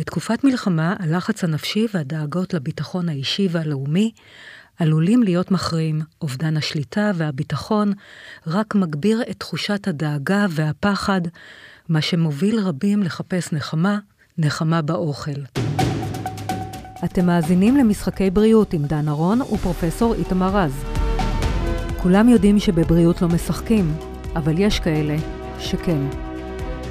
בתקופת מלחמה, הלחץ הנפשי והדאגות לביטחון האישי והלאומי עלולים להיות מכריעים. אובדן השליטה והביטחון רק מגביר את תחושת הדאגה והפחד, מה שמוביל רבים לחפש נחמה, נחמה באוכל. אתם מאזינים למשחקי בריאות עם דן ארון ופרופסור איתמר רז. כולם יודעים שבבריאות לא משחקים, אבל יש כאלה שכן.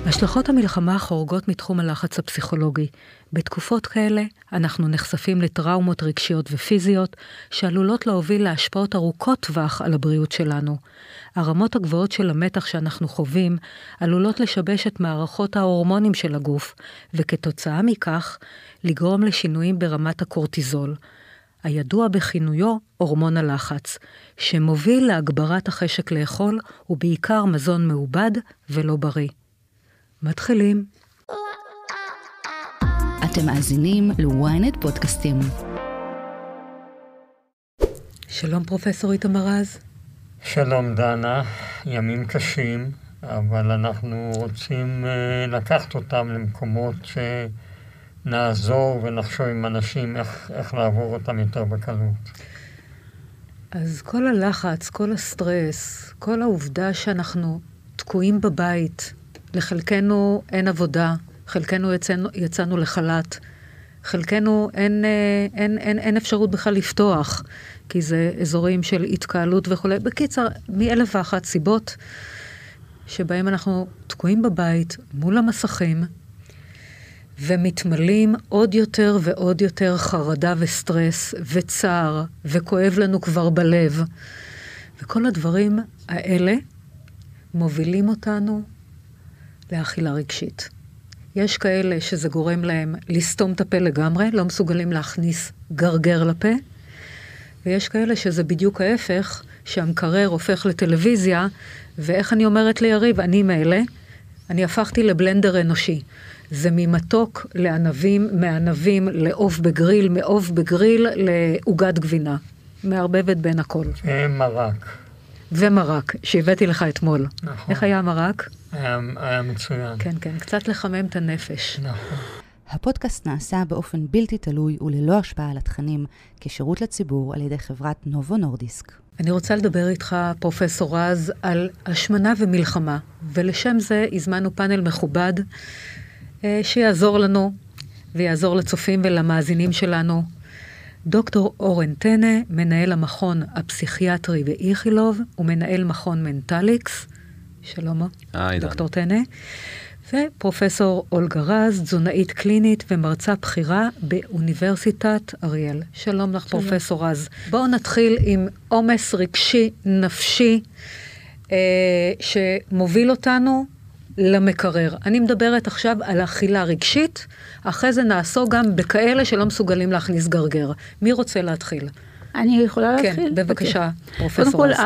השלכות המלחמה חורגות מתחום הלחץ הפסיכולוגי. בתקופות כאלה אנחנו נחשפים לטראומות רגשיות ופיזיות שעלולות להוביל להשפעות ארוכות טווח על הבריאות שלנו. הרמות הגבוהות של המתח שאנחנו חווים עלולות לשבש את מערכות ההורמונים של הגוף, וכתוצאה מכך לגרום לשינויים ברמת הקורטיזול, הידוע בכינויו הורמון הלחץ, שמוביל להגברת החשק לאכול ובעיקר מזון מעובד ולא בריא. מתחילים. אתם מאזינים ל-ynet פודקאסטים. שלום פרופסור איתמר רז. שלום דנה, ימים קשים, אבל אנחנו רוצים uh, לקחת אותם למקומות שנעזור ונחשוב עם אנשים איך, איך לעבור אותם יותר בקלות. אז כל הלחץ, כל הסטרס, כל העובדה שאנחנו תקועים בבית, לחלקנו אין עבודה, חלקנו יצאנו, יצאנו לחל"ת, חלקנו אין, אה, אין, אין, אין אפשרות בכלל לפתוח, כי זה אזורים של התקהלות וכולי. בקיצר, מאלף ואחת סיבות שבהם אנחנו תקועים בבית מול המסכים, ומתמלאים עוד יותר ועוד יותר חרדה וסטרס וצער, וכואב לנו כבר בלב. וכל הדברים האלה מובילים אותנו לאכילה רגשית. יש כאלה שזה גורם להם לסתום את הפה לגמרי, לא מסוגלים להכניס גרגר לפה, ויש כאלה שזה בדיוק ההפך, שהמקרר הופך לטלוויזיה, ואיך אני אומרת ליריב, אני מאלה, אני הפכתי לבלנדר אנושי. זה ממתוק לענבים, מענבים לעוף בגריל, מעוף בגריל לעוגת גבינה. מערבבת בין הכל. מרק. ומרק, שהבאתי לך אתמול. נכון. איך היה המרק? היה, היה מצוין. כן, כן, קצת לחמם את הנפש. נכון. הפודקאסט נעשה באופן בלתי תלוי וללא השפעה על התכנים, כשירות לציבור על ידי חברת נובו נורדיסק. אני רוצה לדבר איתך, פרופסור רז, על השמנה ומלחמה, ולשם זה הזמנו פאנל מכובד אה, שיעזור לנו ויעזור לצופים ולמאזינים שלנו דוקטור אורן טנא, מנהל המכון הפסיכיאטרי באיכילוב, ומנהל מכון מנטליקס. שלום, היי, דוקטור טנא. ופרופסור אולגה רז, תזונאית קלינית ומרצה בכירה באוניברסיטת אריאל. שלום לך, שלום. פרופסור רז. בואו נתחיל עם עומס רגשי, נפשי, אה, שמוביל אותנו למקרר. אני מדברת עכשיו על אכילה רגשית, אחרי זה נעסוק גם בכאלה שלא מסוגלים להכניס גרגר. מי רוצה להתחיל? אני יכולה כן, להתחיל? כן, בבקשה, okay. פרופסור קודם כל,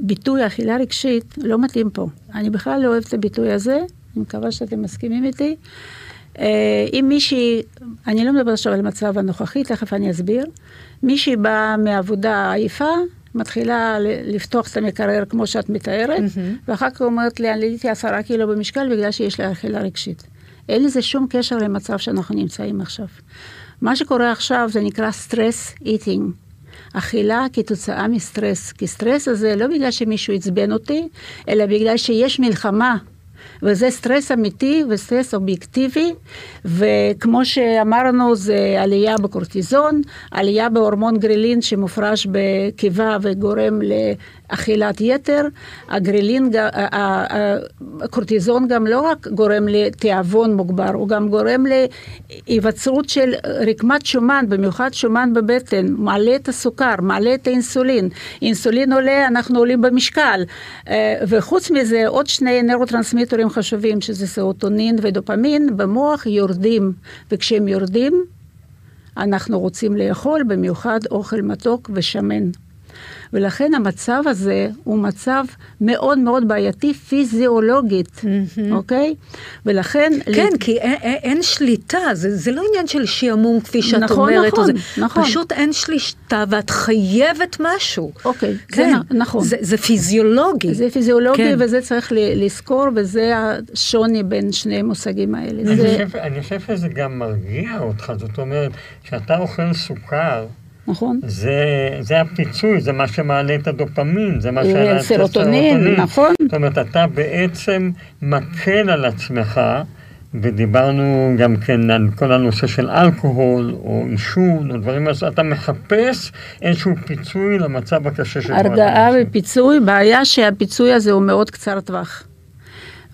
הביטוי אכילה רגשית לא מתאים פה. אני בכלל לא אוהבת את הביטוי הזה, אני מקווה שאתם מסכימים איתי. אה, אם מישהי, אני לא מדברת עכשיו על המצב הנוכחי, תכף אני אסביר. מישהי באה מעבודה עייפה, מתחילה לפתוח את המקרר כמו שאת מתארת, mm-hmm. ואחר כך אומרת לי, אני עליתי עשרה קילו במשקל בגלל שיש לי אכילה רגשית. אין לזה שום קשר למצב שאנחנו נמצאים עכשיו. מה שקורה עכשיו זה נקרא stress eating. אכילה כתוצאה מסטרס. כי סטרס הזה לא בגלל שמישהו עצבן אותי, אלא בגלל שיש מלחמה וזה סטרס אמיתי וסטרס אובייקטיבי, וכמו שאמרנו, זה עלייה בקורטיזון, עלייה בהורמון גרילין שמופרש בקיבה וגורם אכילת יתר, הגרילין, הקורטיזון גם לא רק גורם לתיאבון מוגבר, הוא גם גורם להיווצרות של רקמת שומן, במיוחד שומן בבטן, מעלה את הסוכר, מעלה את האינסולין. אינסולין עולה, אנחנו עולים במשקל. אה, וחוץ מזה, עוד שני נוירוטרנסמיטורים חשובים, שזה סרוטונין ודופמין, במוח יורדים, וכשהם יורדים, אנחנו רוצים לאכול, במיוחד אוכל מתוק ושמן. ולכן המצב הזה הוא מצב מאוד מאוד בעייתי פיזיולוגית, אוקיי? ולכן... כן, לת... כי אין, אין שליטה, זה, זה לא עניין של שעמום כפי שאת נכון, אומרת. נכון, זה, נכון. פשוט אין שליטה ואת חייבת משהו. אוקיי, כן, זה נכון. זה, זה פיזיולוגי. זה פיזיולוגי כן. וזה צריך ל- לזכור, וזה השוני בין שני המושגים האלה. אני זה... חושב- אני חושב שזה גם מרגיע אותך, זאת אומרת, כשאתה אוכל סוכר, נכון. זה, זה הפיצוי, זה מה שמעלה את הדופמין, זה מה אה, שמעלה את סרוטונין, נכון. זאת אומרת, אתה בעצם מקל על עצמך, ודיברנו גם כן על כל הנושא של אלכוהול, או עישון, או דברים מהסוג, אתה מחפש איזשהו פיצוי למצב הקשה אתה הרגעה. ופיצוי, בעיה שהפיצוי הזה הוא מאוד קצר טווח.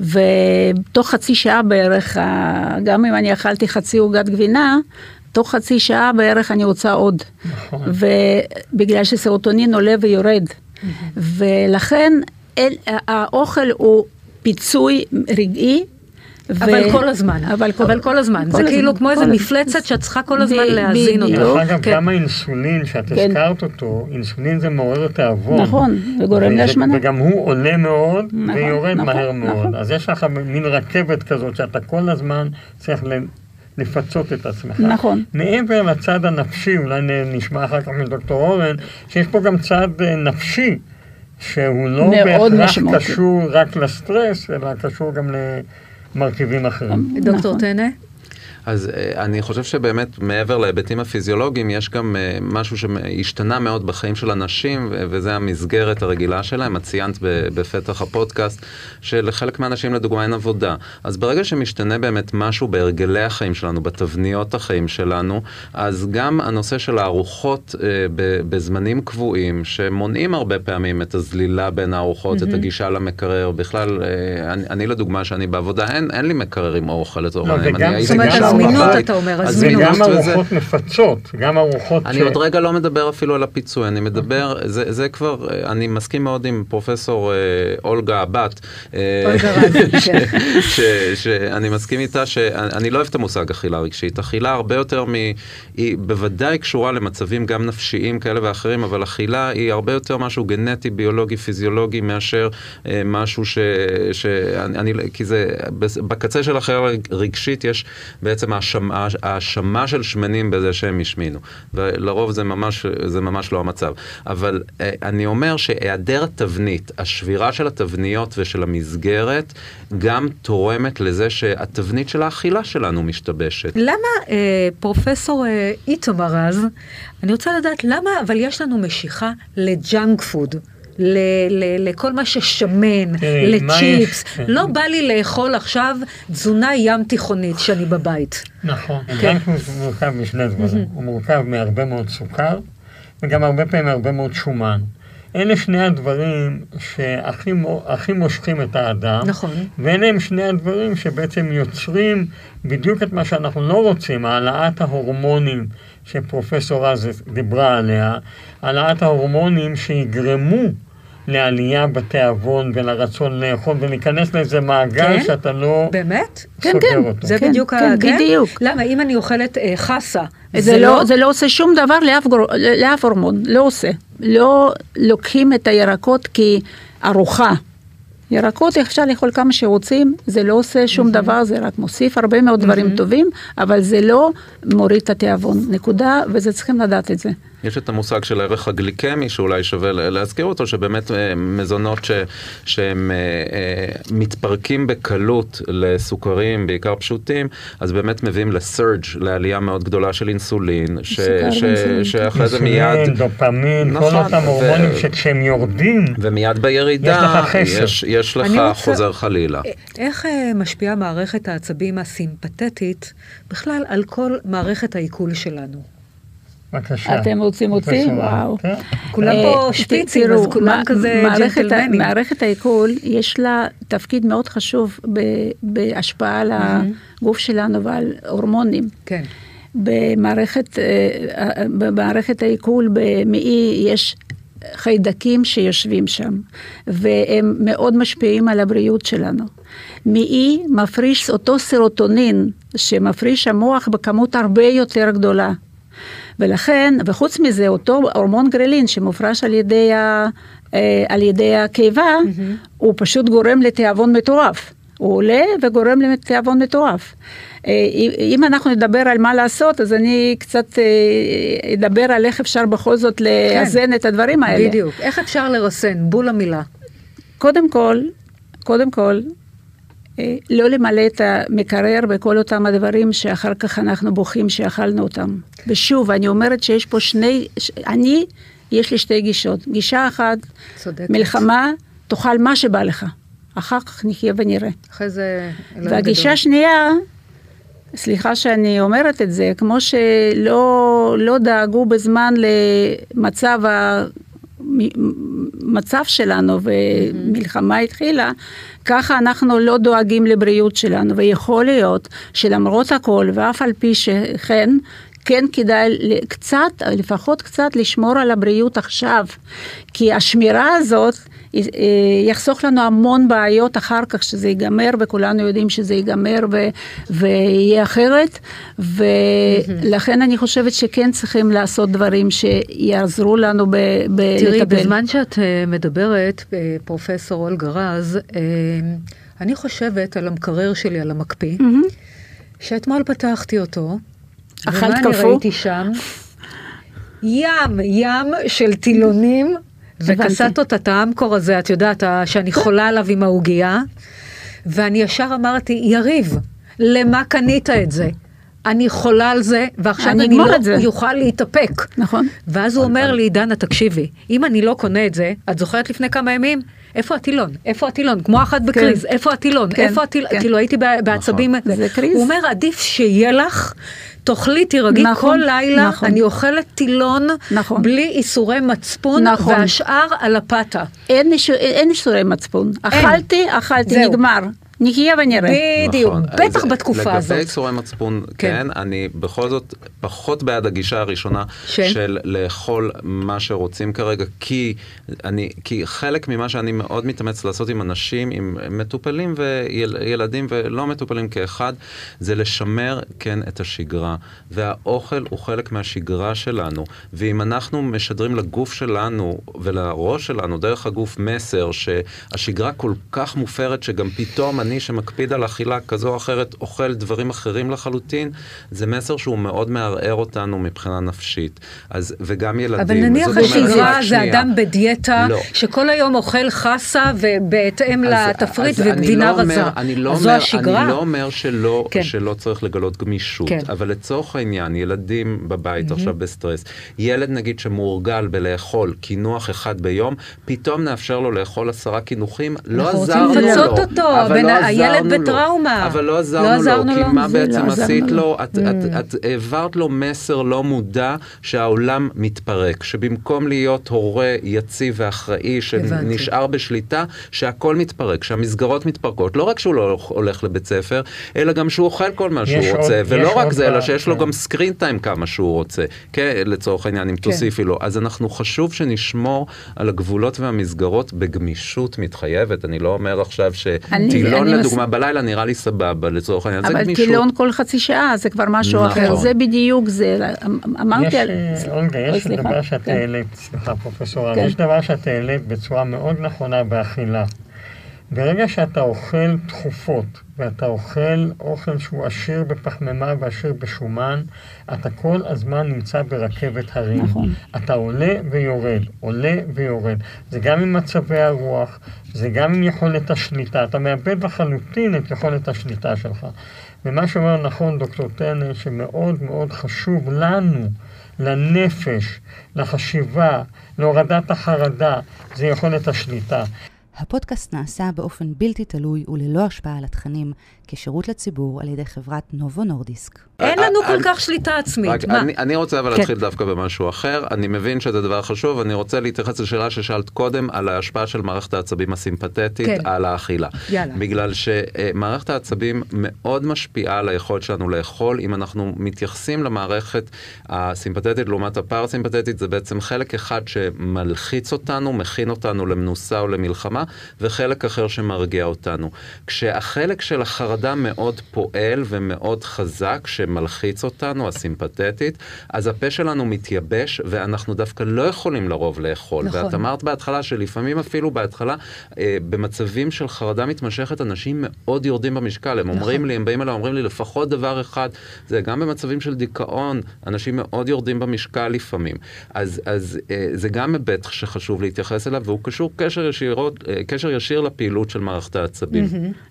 ותוך חצי שעה בערך, גם אם אני אכלתי חצי עוגת גבינה, תוך חצי שעה בערך אני רוצה עוד. נכון. ובגלל שסרוטונין עולה ויורד. ולכן אל, האוכל הוא פיצוי רגעי. אבל כל הזמן, אבל כל, אבל כל הזמן, זה כל כאילו הזמן, כמו איזה. מפלצת שאת צריכה כל הזמן ב- להזין אותה. דרך אגב, כן. גם האינסולין שאת כן. הזכרת אותו, אינסולין זה מעורר תיאבון. נכון, וגורם להשמנה. וגם הוא עולה מאוד נכון, ויורד נכון, מהר נכון. מאוד. אז יש לך מין רכבת כזאת שאתה כל הזמן צריך ל- לפצות את עצמך. נכון. מעבר לצד הנפשי, אולי נשמע אחר כך מדוקטור אורן, שיש פה גם צד אה, נפשי. שהוא לא בהכרח. קשור רק לסטרס, אלא קשור גם למרכיבים אחרים. דוקטור נכון. טנא? אז אה, אני חושב שבאמת מעבר להיבטים הפיזיולוגיים, יש גם אה, משהו שהשתנה מאוד בחיים של אנשים, וזה המסגרת הרגילה שלהם. את ציינת בפתח הפודקאסט, שלחלק מהאנשים לדוגמה אין עבודה. אז ברגע שמשתנה באמת משהו בהרגלי החיים שלנו, בתבניות החיים שלנו, אז גם הנושא של הארוחות אה, בזמנים קבועים, שמונעים הרבה פעמים את הזלילה בין הארוחות, את הגישה למקרר. בכלל, אני, אני לדוגמה, שאני בעבודה, אין, אין לי מקרר עם אוכל לצורך לא, העניין. וגם- הזמינות. אתה אומר, אז הזמינות. וגם זמינות וזה- ארוחות מפצות, גם ארוחות אני עוד רגע לא מדבר אפילו על הפיצוי, אני מדבר, זה, זה כבר, אני מסכים מאוד עם פרופסור אה, אולגה הבת. אה, אולגה רז, כן. ש- שאני מסכים איתה שאני לא אוהב את המושג אכילה רגשית. אכילה הרבה יותר מ... היא בוודאי קשורה למצבים גם נפשיים כאלה ואחרים, אבל אכילה היא הרבה יותר משהו גנטי, ביולוגי, פיזיולוגי, מאשר אה, משהו ש... ש... אני, אני, כי זה, בקצה של אכילה רגשית יש בעצם האשמה, האשמה של שמנים בזה שהם השמינו. ולרוב זה ממש, זה ממש לא המצב. אבל אה, אני אומר שהיעדר התבנית, השבירה של התבניות ושל המסגרת, גם תורמת לזה שהתבנית של האכילה שלנו משתבשת. למה, אה, פרופסור אה, איתמר רז, אני רוצה לדעת למה, אבל יש לנו משיכה ל junk food. ל- ל- לכל מה ששמן, מה לצ'יפס. לא בא לי לאכול עכשיו תזונה ים תיכונית שאני בבית. נכון. כן. מורכב משני דברים. הוא מורכב מהרבה מאוד סוכר, וגם הרבה פעמים מהרבה מאוד שומן. אלה שני הדברים שהכי מו- הכי מושכים את האדם. נכון. ואלה הם שני הדברים שבעצם יוצרים בדיוק את מה שאנחנו לא רוצים, העלאת ההורמונים שפרופסור רז דיברה עליה, העלאת ההורמונים שיגרמו לעלייה בתיאבון ולרצון לאכול ולהיכנס לאיזה מעגל כן? שאתה לא באמת? כן, סוגר כן. אותו. זה כן, בדיוק ה... כן, בדיוק. למה? אם אני אוכלת אה, חסה, זה לא, זה לא עושה שום דבר לאף, גור... לאף הורמון, לא עושה. לא לוקחים את הירקות כארוחה. ירקות אפשר לאכול כמה שרוצים, זה לא עושה שום דבר, זה רק מוסיף הרבה מאוד דברים טובים, אבל זה לא מוריד את התיאבון, נקודה, וזה צריכים לדעת את זה. יש את המושג של הערך הגליקמי, שאולי שווה להזכיר אותו, שבאמת אה, מזונות ש, שהם אה, אה, מתפרקים בקלות לסוכרים, בעיקר פשוטים, אז באמת מביאים לסרג', לעלייה מאוד גדולה של אינסולין, ש, ש. שאחרי זה אינסולין, מיד... דופמין, כל נכון, אותם הורמונים ו- שכשהם יורדים, ומיד בירידה, יש לך חסר. יש, יש לך רוצה- חוזר חלילה. איך משפיעה מערכת העצבים הסימפתטית בכלל על כל מערכת העיכול שלנו? בבקשה. אתם רוצים אותי? וואו. כן. כולם אה, פה שפיצים, אז כולם מה- כזה ג'נטלמנים. מערכת העיכול, יש לה תפקיד מאוד חשוב ב- בהשפעה על הגוף שלנו ועל הורמונים. כן. במערכת, אה, במערכת העיכול במעי יש חיידקים שיושבים שם, והם מאוד משפיעים על הבריאות שלנו. מעי מפריש אותו סרוטונין שמפריש המוח בכמות הרבה יותר גדולה. ולכן, וחוץ מזה, אותו הורמון גרלין שמופרש על ידי, ה, אה, על ידי הקיבה, mm-hmm. הוא פשוט גורם לתיאבון מטורף. הוא עולה וגורם לתיאבון מטורף. אה, אם אנחנו נדבר על מה לעשות, אז אני קצת אה, אדבר על איך אפשר בכל זאת לאזן כן. את הדברים האלה. בדיוק. איך אפשר לרסן? בול המילה. קודם כל, קודם כל, לא למלא את המקרר וכל אותם הדברים שאחר כך אנחנו בוכים שאכלנו אותם. ושוב, אני אומרת שיש פה שני, אני, יש לי שתי גישות. גישה אחת, צודקת. מלחמה, תאכל מה שבא לך. אחר כך נחיה ונראה. אחרי זה... והגישה השנייה, סליחה שאני אומרת את זה, כמו שלא לא דאגו בזמן למצב המצב שלנו ומלחמה התחילה, ככה אנחנו לא דואגים לבריאות שלנו, ויכול להיות שלמרות הכל, ואף על פי שכן, כן כדאי קצת, לפחות קצת לשמור על הבריאות עכשיו, כי השמירה הזאת אה, יחסוך לנו המון בעיות אחר כך שזה ייגמר, וכולנו יודעים שזה ייגמר ו- ויהיה אחרת, ולכן אני חושבת שכן צריכים לעשות דברים שיעזרו לנו ב- ב- תראי, לטפל. בזמן שאת אה, מדברת, אה, פרופסור אולגה רז, אני חושבת על המקרר שלי, על המקפיא, שאתמול פתחתי אותו, אכלת קפוא? ומה אני ראיתי שם? ים, ים של טילונים וקסטות את האמקור הזה, את יודעת, שאני חולה עליו עם העוגייה, ואני ישר אמרתי, יריב, למה קנית את זה? אני חולה על זה, ועכשיו אני, אני לא אוכל להתאפק. נכון. ואז הוא אומר לי, דנה, תקשיבי, אם אני לא קונה את זה, את זוכרת לפני כמה ימים? איפה הטילון? איפה הטילון? כמו אחת כן. בקריז, כן. איפה הטילון? כן, איפה הטילון? כן. כאילו הייתי בעצבים. נכון. זה קריז. הוא אומר, עדיף שיהיה לך תאכלי, תירגעי נכון, כל לילה, נכון. אני אוכלת טילון, נכון. בלי איסורי מצפון, נכון. והשאר על הפתה. אין, אין איסורי מצפון. אין. אכלתי, אכלתי, זהו. נגמר. נחיה ונראה. בדיוק, נכון. בטח בתקופה לגבי הזאת. לגבי איסורי מצפון, כן. כן, אני בכל זאת פחות בעד הגישה הראשונה של, של לאכול מה שרוצים כרגע, כי, אני, כי חלק ממה שאני מאוד מתאמץ לעשות עם אנשים, עם מטופלים וילדים ולא מטופלים כאחד, זה לשמר, כן, את השגרה. והאוכל הוא חלק מהשגרה שלנו, ואם אנחנו משדרים לגוף שלנו ולראש שלנו דרך הגוף מסר שהשגרה כל כך מופרת שגם פתאום אני שמקפיד על אכילה כזו או אחרת אוכל דברים אחרים לחלוטין, זה מסר שהוא מאוד מערער אותנו מבחינה נפשית. אז, וגם ילדים. אבל נניח השגרה זה אדם בדיאטה, לא. שכל היום אוכל חסה ובהתאם לתפריט וגבינה לא רזה. אני לא, אומר, השגרה? אני לא אומר שלא, כן. שלא צריך לגלות גמישות, כן. אבל לצורך העניין, ילדים בבית mm-hmm. עכשיו בסטרס, ילד נגיד שמורגל בלאכול קינוח אחד ביום, פתאום נאפשר לו לאכול עשרה קינוחים, לא עזרנו לו. אנחנו רוצים לפצות אותו, אבל לא הילד בטראומה. אבל לא עזרנו, לא עזרנו לו, כי מה בעצם לא עשית לו? את, את, את, את העברת לו מסר לא מודע שהעולם מתפרק, שבמקום להיות הורה יציב ואחראי שנשאר בשליטה, שהכל מתפרק, שהמסגרות מתפרקות. לא רק שהוא לא הולך לבית ספר, אלא גם שהוא אוכל כל מה שהוא רוצה, עוד, ולא רק זה, אלא שיש כן. לו גם סקרין טיים כמה שהוא רוצה, כן, לצורך העניין, אם כן. תוסיפי לו. אז אנחנו חשוב שנשמור על הגבולות והמסגרות בגמישות מתחייבת. אני לא אומר עכשיו שטילון לדוגמה מס... בלילה נראה לי סבבה לצורך העניין, זה גמישות. אבל טילון כל חצי שעה זה כבר משהו נכון. אחר, זה בדיוק זה. אמרתי יש, על... אולגה, יש דבר שאת כן. העלית, סליחה פרופסור, כן. יש דבר שאת העלית בצורה מאוד נכונה באכילה. ברגע שאתה אוכל תכופות, ואתה אוכל אוכל שהוא עשיר בפחמימה ועשיר בשומן, אתה כל הזמן נמצא ברכבת הרים. נכון. אתה עולה ויורד, עולה ויורד. זה גם עם מצבי הרוח, זה גם עם יכולת השליטה. אתה מאבד לחלוטין את יכולת השליטה שלך. ומה שאומר נכון דוקטור טנר, שמאוד מאוד חשוב לנו, לנפש, לחשיבה, להורדת החרדה, זה יכולת השליטה. הפודקאסט נעשה באופן בלתי תלוי וללא השפעה על התכנים, כשירות לציבור על ידי חברת נובו נורדיסק. אין לנו כל כך שליטה עצמית? אני רוצה אבל כן. להתחיל דווקא במשהו אחר. אני מבין שזה דבר חשוב, אני רוצה להתייחס לשאלה ששאלת קודם, על ההשפעה של מערכת העצבים הסימפתטית כן. על האכילה. יאללה. בגלל שמערכת העצבים מאוד משפיעה על היכולת שלנו לאכול. אם אנחנו מתייחסים למערכת הסימפתטית לעומת הפרסימפתטית, זה בעצם חלק אחד שמלחיץ אותנו, מכין אותנו למנוסה או למלחמה, וחלק אחר שמרגיע אותנו. כשהחלק של החרדה מאוד פועל ומאוד חזק, שמלחיץ אותנו, הסימפתטית, אז הפה שלנו מתייבש, ואנחנו דווקא לא יכולים לרוב לאכול. נכון. ואת אמרת בהתחלה שלפעמים אפילו בהתחלה, אה, במצבים של חרדה מתמשכת, אנשים מאוד יורדים במשקל. הם אומרים נכון. לי, הם באים אליי, אומרים לי לפחות דבר אחד, זה גם במצבים של דיכאון, אנשים מאוד יורדים במשקל לפעמים. אז, אז אה, זה גם היבט שחשוב להתייחס אליו, והוא קשור קשר, ישירות, אה, קשר ישיר לפעילות של מערכת העצבים.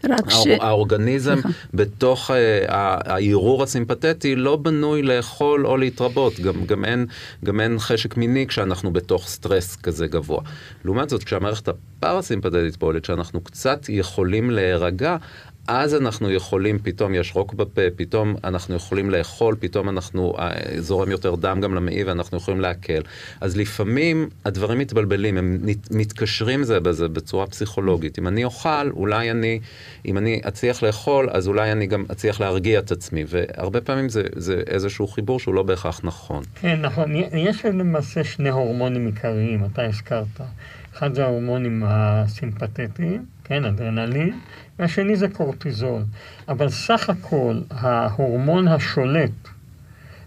רק ש... האור- האורגניזם סליחה. בתוך אה, הערעור הסימפתטי לא בנוי לאכול או להתרבות, גם, גם, אין, גם אין חשק מיני כשאנחנו בתוך סטרס כזה גבוה. לעומת זאת, כשהמערכת הפרסימפתטית פועלת, שאנחנו קצת יכולים להירגע, אז אנחנו יכולים, פתאום יש רוק בפה, פתאום אנחנו יכולים לאכול, פתאום אנחנו, אה, זורם יותר דם גם למעי ואנחנו יכולים להקל. אז לפעמים הדברים מתבלבלים, הם מתקשרים זה בזה בצורה פסיכולוגית. אם אני אוכל, אולי אני, אם אני אצליח לאכול, אז אולי אני גם אצליח להרגיע את עצמי. והרבה פעמים זה, זה איזשהו חיבור שהוא לא בהכרח נכון. כן, נכון. יש למעשה שני הורמונים עיקריים, אתה הזכרת. אחד זה ההורמונים הסימפתטיים, כן, אדרנלין, והשני זה קורטיזול. אבל סך הכל ההורמון השולט,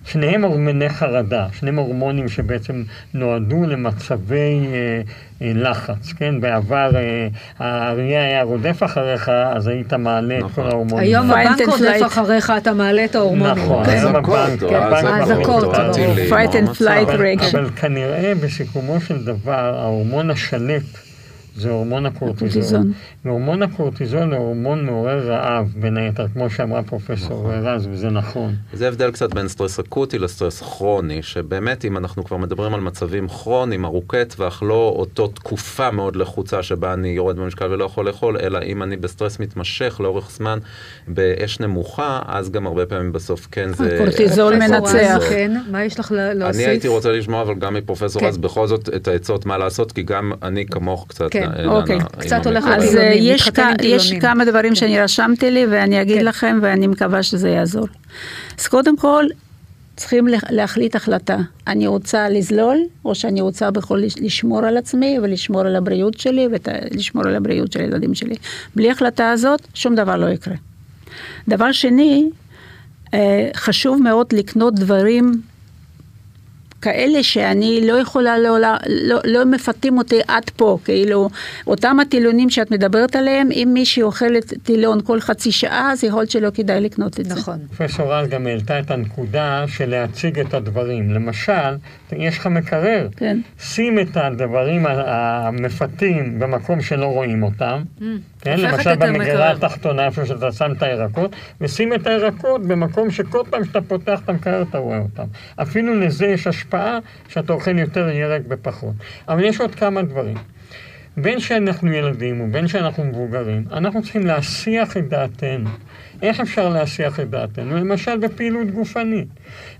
שניהם הורמוני חרדה, שניהם הורמונים שבעצם נועדו למצבי אה, אה, לחץ, כן? בעבר אה, האריה היה רודף אחריך, אז היית מעלה את נכון. כל ההורמונים. היום הבנק רודף. אחריך, אתה מעלה את ההורמונים. נכון, כן. היום הבנק, הבנק האזעקות, and או flight המצב. אבל, רגע. אבל כנראה בסיכומו של דבר ההורמון השולט זה הורמון. הקורטיזון. והורמון הקורטיזול הוא הורמון מעורר רעב בין היתר, כמו שאמרה פרופסור רז, וזה נכון. זה הבדל קצת בין סטרס אקוטי לסטרס כרוני, שבאמת אם אנחנו כבר מדברים על מצבים כרוניים, ארוכי טווח, לא אותו תקופה מאוד לחוצה שבה אני יורד במשקל ולא יכול לאכול, אלא אם אני בסטרס מתמשך לאורך זמן באש נמוכה, אז גם הרבה פעמים בסוף כן זה... הקורטיזול פרופסור מנצח. כן, מה יש לך לה- להוסיף? אני הייתי רוצה לשמוע, אבל גם מפרופסור כן. רז, בכל זאת את העצות מה לעשות, כי גם אני כמוך קצת... כן, אוקיי. עם קצת. הולך אז לטילונים, אה, יש, מתחתן עם כ- יש. כמה דברים שאני רשמתי לי ואני אגיד כן. לכם ואני מקווה שזה יעזור. אז קודם כל, צריכים להחליט החלטה. אני רוצה לזלול, או שאני רוצה בכל לש- לשמור על עצמי ולשמור על הבריאות שלי ולשמור על הבריאות של הילדים שלי. בלי החלטה הזאת, שום דבר לא יקרה. דבר שני, אה, חשוב מאוד לקנות דברים כאלה שאני לא יכולה, לא, לא, לא, מפתים אותי עד פה, כאילו, אותם הטילונים שאת מדברת עליהם, אם מישהי אוכלת טילון כל חצי שעה, אז יכול להיות שלא כדאי לקנות את זה. נכון. פרופסור רז גם העלתה את הנקודה של להציג את הדברים. למשל, יש לך מקרר, כן. שים את הדברים המפתים במקום שלא רואים אותם. כן, הופכת למשל. במגירה התחתונה, איפה שאתה שם את הירקות, ושים את הירקות במקום שכל פעם שאתה פותח את המקרר אתה רואה אותם. אפילו לזה יש השפעה שאתה אוכל יותר ירק בפחות. אבל יש עוד כמה דברים. בין שאנחנו ילדים ובין שאנחנו מבוגרים, אנחנו צריכים להסיח את דעתנו. איך אפשר להסיח את דעתנו? למשל בפעילות גופנית.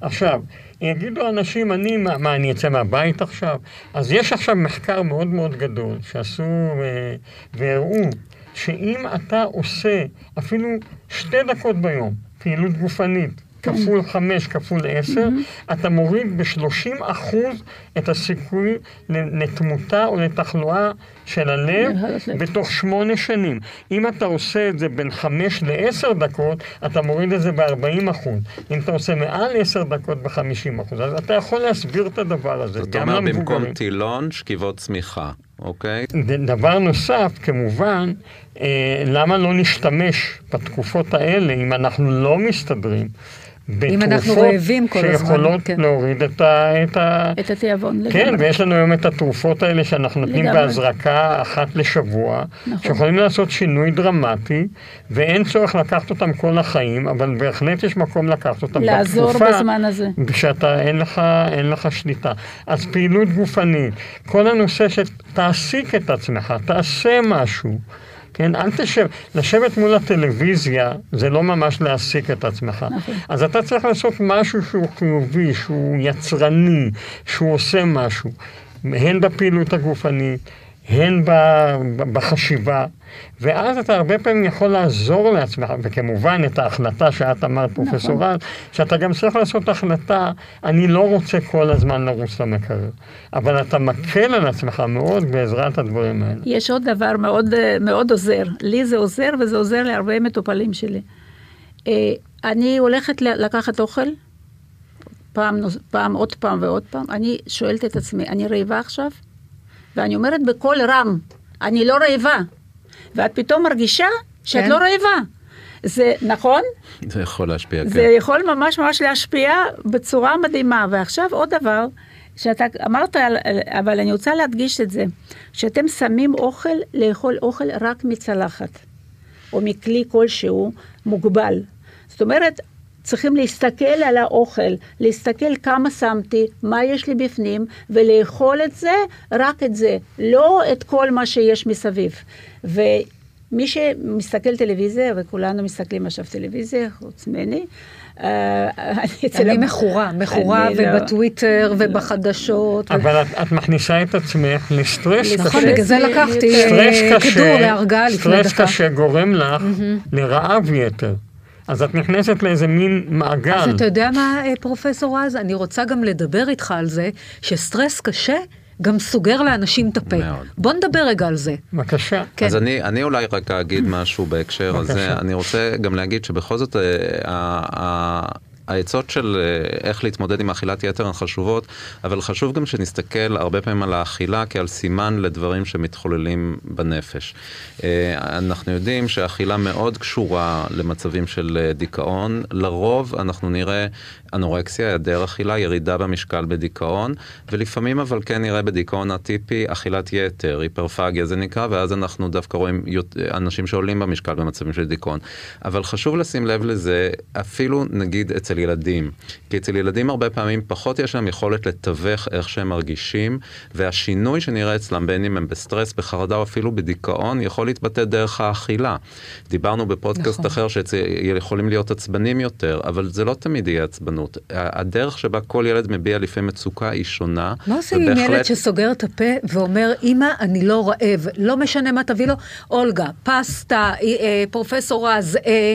עכשיו, יגידו אנשים, אני, מה, מה, אני אצא מהבית עכשיו? אז יש עכשיו מחקר מאוד מאוד גדול שעשו אה, והראו שאם אתה עושה אפילו שתי דקות ביום פעילות גופנית, כפול חמש, כפול עשר, אתה מוריד ב-30 אחוז את הסיכוי לתמותה או לתחלואה של הלב. בתוך שמונה שנים. אם אתה עושה את זה בין חמש לעשר דקות, אתה מוריד את זה ב-40 אחוז. אם אתה עושה מעל עשר דקות ב-50 אחוז. אז אתה יכול להסביר את הדבר הזה, זאת אומרת, במקום. טילון, שכיבות צמיחה, אוקיי? דבר נוסף, כמובן, אה, למה לא נשתמש בתקופות האלה, אם אנחנו לא מסתדרים, אם אנחנו רעבים כל הזמן, שיכולות כן. להוריד את ה... את ה... את התיאבון כן, לגמרי. ויש לנו היום את התרופות האלה שאנחנו נותנים לגמרי. בהזרקה אחת לשבוע, נכון. שיכולים לעשות שינוי דרמטי, ואין צורך לקחת אותם כל החיים, אבל בהחלט יש מקום לקחת אותם לעזור בתקופה בזמן הזה. שאתה, אין לך, אין לך שליטה. אז פעילות גופנית, כל הנושא שתעסיק את עצמך, תעשה משהו. כן, אל תשב, לשבת מול הטלוויזיה זה לא ממש להעסיק את עצמך. נכון. אז אתה צריך לעשות משהו שהוא חיובי, שהוא יצרני, שהוא עושה משהו, הן בפעילות הגופנית, הן בחשיבה, ואז אתה הרבה פעמים יכול לעזור לעצמך, וכמובן את ההחלטה שאת אמרת, נכון. פרופסור רז, שאתה גם צריך לעשות החלטה, אני לא רוצה כל הזמן לרוץ למקרר, אבל אתה מקל על עצמך מאוד בעזרת הדברים האלה. יש עוד דבר מאוד, מאוד עוזר, לי זה עוזר וזה עוזר להרבה מטופלים שלי. אה, אני הולכת לקחת אוכל, פעם, פעם, עוד פעם ועוד פעם, אני שואלת את עצמי, אני רעבה עכשיו? ואני אומרת בקול רם, אני לא רעבה. ואת פתאום מרגישה שאת כן. לא רעבה. זה נכון? זה יכול להשפיע, כן. זה יכול ממש ממש להשפיע בצורה מדהימה. ועכשיו עוד דבר, שאתה אמרת, אבל אני רוצה להדגיש את זה, שאתם שמים אוכל, לאכול אוכל רק מצלחת, או מכלי כלשהו מוגבל. זאת אומרת, צריכים להסתכל על האוכל, להסתכל כמה שמתי, מה יש לי בפנים, ולאכול את זה, רק את זה, לא את כל מה שיש מסביב. ומי שמסתכל טלוויזיה, וכולנו מסתכלים עכשיו טלוויזיה, חוץ ממני, אה, אני מכורה, מכורה לא- ובטוויטר ובחדשות. אבל את מכניסה את עצמך לסטרס קשה. נכון, בגלל זה לקחתי כדור להרגעה לפני דקה. סטרס קשה גורם לך לרעב יתר. אז את נכנסת לאיזה מין מעגל. אז אתה יודע מה, אה, פרופסור רז? אני רוצה גם לדבר איתך על זה, שסטרס קשה גם סוגר לאנשים את הפה. מאוד. בוא נדבר רגע על זה. בבקשה. כן. אז אני, אני אולי רק אגיד משהו בהקשר הזה. אני רוצה גם להגיד שבכל זאת, אה, העצות של אה, איך להתמודד עם אכילת יתר הן חשובות, אבל חשוב גם שנסתכל הרבה פעמים על האכילה כעל סימן לדברים שמתחוללים בנפש. אה, אנחנו יודעים שהאכילה מאוד קשורה למצבים של אה, דיכאון. לרוב אנחנו נראה אנורקסיה, היעדר אכילה, ירידה במשקל בדיכאון, ולפעמים אבל כן נראה בדיכאון הטיפי אכילת יתר, היפרפגיה זה נקרא, ואז אנחנו דווקא רואים אנשים שעולים במשקל במצבים של דיכאון. אבל חשוב לשים לב לזה, אפילו נגיד אצל ילדים, כי אצל ילדים הרבה פעמים פחות יש להם יכולת לתווך איך שהם מרגישים, והשינוי שנראה אצלם, בין אם הם בסטרס, בחרדה או אפילו בדיכאון, יכול להתבטא דרך האכילה. דיברנו בפודקאסט נכון. אחר שיכולים להיות עצבנים יותר, אבל זה לא תמיד יהיה עצבנות. הדרך שבה כל ילד מביע לפעמים מצוקה היא שונה. מה עושים ובהחלט... עם ילד שסוגר את הפה ואומר, אמא, אני לא רעב, לא משנה מה תביא לו, אולגה, פסטה, אה, אה, פרופסור רז, אה,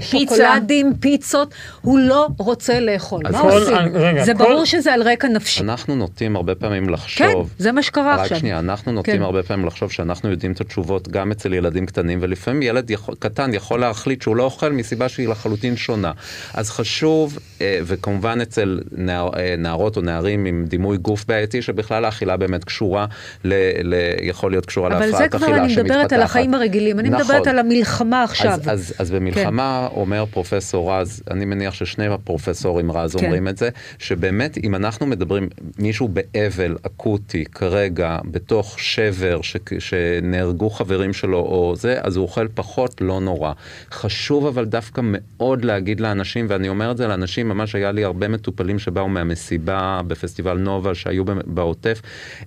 שוקולדים, פיצות, הוא לא רוצה לאכול. מה כל, עושים? רגע, זה כל... ברור שזה על רקע נפשי. אנחנו נוטים הרבה פעמים לחשוב... כן, זה מה שקרה רק עכשיו. רק שנייה, אנחנו נוטים כן. הרבה פעמים לחשוב שאנחנו יודעים את התשובות גם אצל ילדים קטנים, ולפעמים ילד יכול, קטן יכול להחליט שהוא לא אוכל מסיבה שהיא לחלוטין שונה. אז חשוב... וכמובן אצל נער, אה, נערות או נערים עם דימוי גוף בעייתי, שבכלל האכילה באמת קשורה, ל, ל, יכול להיות קשורה להפרעת אכילה שמתפתחת. אבל זה כבר אני מדברת על החיים הרגילים, אני נכון. מדברת על המלחמה עכשיו. אז, אז, אז במלחמה כן. אומר פרופסור רז, אני מניח ששני הפרופסורים רז כן. אומרים את זה, שבאמת אם אנחנו מדברים, מישהו באבל אקוטי כרגע, בתוך שבר, ש, שנהרגו חברים שלו או זה, אז הוא אוכל פחות, לא נורא. חשוב אבל דווקא מאוד להגיד לאנשים, ואני אומר את זה לאנשים, ממש היה לי הרבה מטופלים שבאו מהמסיבה בפסטיבל נובה שהיו בעוטף,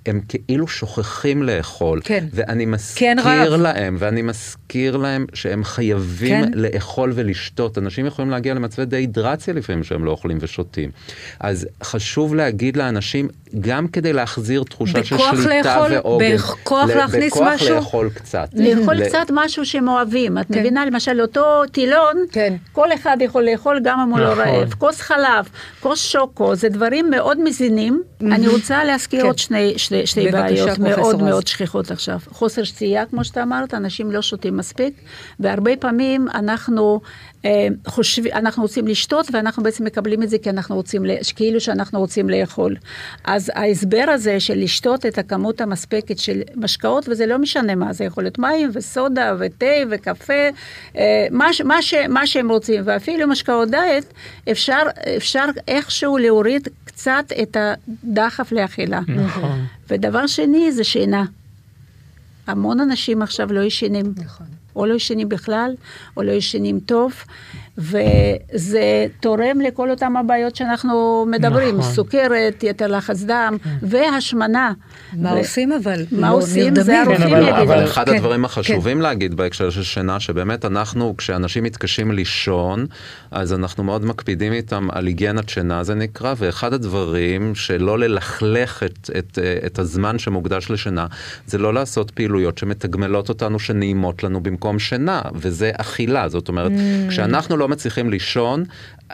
הם כאילו שוכחים לאכול. כן. ואני מזכיר כן להם, ואני מזכיר להם שהם חייבים כן. לאכול ולשתות. אנשים יכולים להגיע למצבי דהידרציה לפעמים שהם לא אוכלים ושותים. אז חשוב להגיד לאנשים, גם כדי להחזיר תחושה של שליטה לאכול, ועוגן. בכוח להכניס בכוח משהו? בכוח לאכול קצת. לאכול ל... קצת משהו שהם אוהבים. את כן. מבינה, למשל, אותו טילון, כן. כל אחד יכול לאכול גם אם הוא לא נכון. רעב. כוס חלב, כוס שוקו, זה דברים מאוד מזינים. אני רוצה להזכיר כן. עוד שני, שני, שתי בעיות מאוד מאוד שכיחות עכשיו. חוסר שתייה, כמו שאתה אמרת, אנשים לא שותים מספיק, והרבה פעמים אנחנו אה, חושבים, אנחנו רוצים לשתות, ואנחנו בעצם מקבלים את זה כי אנחנו רוצים, כאילו שאנחנו רוצים לאכול. אז ההסבר הזה של לשתות את הכמות המספקת של משקאות, וזה לא משנה מה, זה יכול להיות מים וסודה ותה וקפה, אה, מה, מה, ש, מה שהם רוצים, ואפילו משקאות דיאט, אפשר, אפשר איכשהו להוריד קצת את הדחף לאכילה. נכון. ודבר שני זה שינה. המון אנשים עכשיו לא ישנים. נכון. או לא ישנים בכלל, או לא ישנים טוב. וזה תורם לכל אותם הבעיות שאנחנו מדברים, נכון. סוכרת, יתר לחץ דם והשמנה. מה ו- עושים אבל? מה לא עושים? זה נרדמים. הרופאים כן, אבל- יגידו. אבל- אחד כן, הדברים כן. החשובים להגיד בהקשר של שינה, שבאמת אנחנו, כשאנשים מתקשים לישון, אז אנחנו מאוד מקפידים איתם על היגיינת שינה זה נקרא, ואחד הדברים שלא ללכלך את, את, את הזמן שמוקדש לשינה, זה לא לעשות פעילויות שמתגמלות אותנו, שנעימות לנו במקום שינה, וזה אכילה, זאת אומרת, Mm. כשאנחנו לא מצליחים לישון,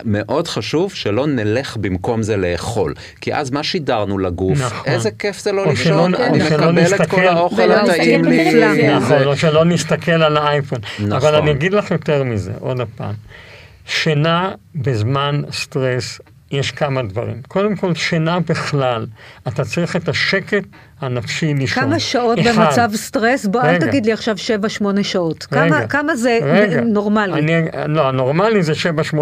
מאוד חשוב שלא נלך במקום זה לאכול, כי אז מה שידרנו לגוף? נכון. איזה כיף זה לא או לישון, שלא- אני מקבל את נסתכל- כל האוכל הטעים נסתכל לי. בטלוויזיה. נכון, או שלא נסתכל על האייפון. נכון. אבל אני אגיד לך יותר מזה, עוד פעם. שינה בזמן סטרס, יש כמה דברים. קודם כל, שינה בכלל, אתה צריך את השקט הנפשי לישון. כמה שעות אחד, במצב סטרס? בוא, אל רגע. תגיד לי עכשיו 7-8 שעות. רגע, כמה- כמה זה רגע. נורמלי? אני, לא, הנורמלי זה 7-8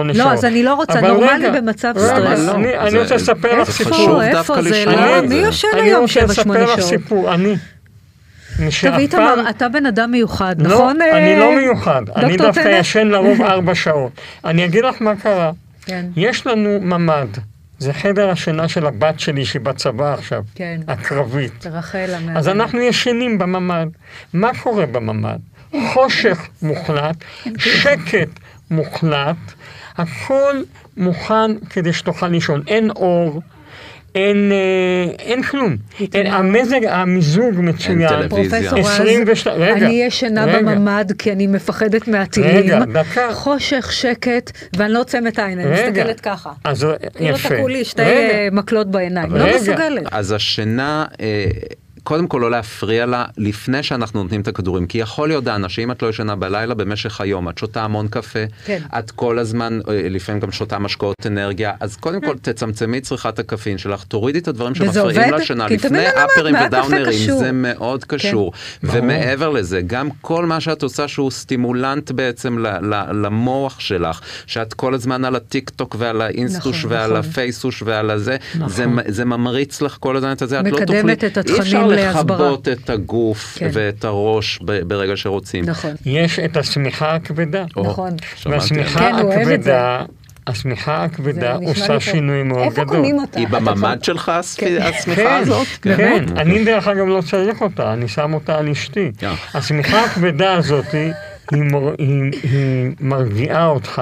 לא, שעות. אז אני לא רוצה, נורמלי רגע, במצב רגע, סטרס. לא? אני, אני זה- רוצה לספר לך זה סיפור. איפה דווקא זה? לא, את מי זה. יושן אני היום רוצה 7-8 לספר לך שעות? סיפור, אני. טוב, איתמר, אתה בן אדם מיוחד, לא, נכון? אני אה, לא מיוחד. אני דווקא? ישן לרוב ארבע שעות. אני אגיד לך מה קרה. כן. יש לנו ממ"ד. זה חדר השינה של הבת שלי שהיא בצבא עכשיו. כן. הקרבית. רחל המאמנת. אז אנחנו ישנים בממ"ד. מה קורה בממ"ד? חושך מוחלט, שקט מוחלט, הכל מוכן כדי שתוכל לישון. אין אור, אין, אה, אין כלום. אין, המזג, המיזוג מצוין. טלוויזיה. פרופסור רז, 22 רגע, אני ישנה רגע. בממ"ד כי אני מפחדת מהטילים. רגע, דקה. חושך, שקט, ואני לא עוצמת עין, אני רגע. מסתכלת ככה. אז כאילו יפה. תקעו לי שתי רגע. אה, מקלות בעיניים, לא. מסוגלת. אז השינה, אה, קודם כל לא להפריע לה לפני שאנחנו נותנים את הכדורים, כי יכול להיות דנה שאם את לא ישנה בלילה במשך היום, את שותה המון קפה, כן. את כל הזמן, אה, לפעמים גם שותה משקאות אנרגיה, אז קודם כל תצמצמי צריכת הקפין שלך, תורידי את הדברים שמפריעים? לשינה, לפני אפרים ודאונרים, קשור? זה מאוד קשור. ומעבר לזה, גם כל מה שאת עושה שהוא סטימולנט בעצם ל- ל- למוח שלך, שאת כל הזמן על הטיק טוק ועל האינסטוש נכון, ועל נכון. הפייסוש ועל הזה, נכון. זה, זה ממריץ לך כל הזמן את הזה, את לא תוכלי, מקדמת את התכנים אי אפשר. לכבות את הגוף כן. ואת הראש ב- ברגע שרוצים. נכון, יש את השמיכה הכבדה. נכון. והשמיכה כן. הכבדה, השמיכה הכבדה עושה שינוי. מאוד איפה גדול. קונים אותה? היא בממ"ד שלך הספ- כן. השמיכה כן, הזאת? כן. אני דרך אגב לא צריך אותה, אני שם אותה על אשתי. אה. השמיכה הכבדה הזאת, היא, מור- היא, היא מרגיעה אותך,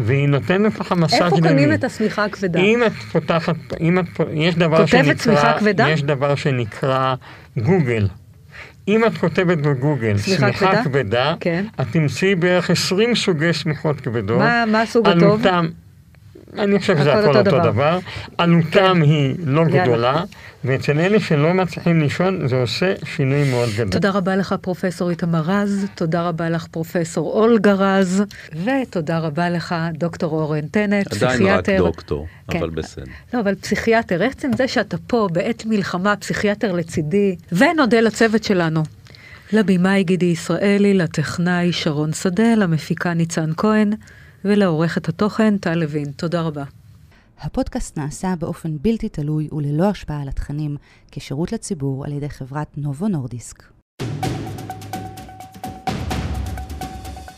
והיא נותנת לך מסאז' איפה ימי. קונים את השמיכה הכבדה? אם את פותחת, אם את, יש דבר כותבת שנקרא, שמיכה כבדה? יש דבר שנקרא גוגל. אם את כותבת בגוגל שמיכה? כבדה, כן. את תמצאי בערך 20 סוגי שמיכות כבדות. מה- מה הסוג הטוב? עלותם, אני חושב שזה הכל אותו דבר. עלותם היא לא. גדולה, ואצל אלה שלא מצליחים לישון זה עושה שינוי מאוד גדול. תודה רבה לך, פרופסור איתמר רז, תודה רבה לך, פרופסור אולגה רז, ותודה רבה לך, דוקטור אורן טנט, פסיכיאטר. עדיין רק דוקטור, כן. אבל בסדר. לא, אבל פסיכיאטר, עצם זה שאתה פה בעת מלחמה, פסיכיאטר לצידי, ונודה לצוות שלנו. לבימאי גידי ישראלי, לטכנאי שרון שדה, למפיקה ניצן כהן, ולעורכת התוכן טל לוין. תודה רבה. הפודקאסט נעשה באופן בלתי תלוי וללא השפעה על התכנים, כשירות לציבור על ידי חברת נובו נורדיסק.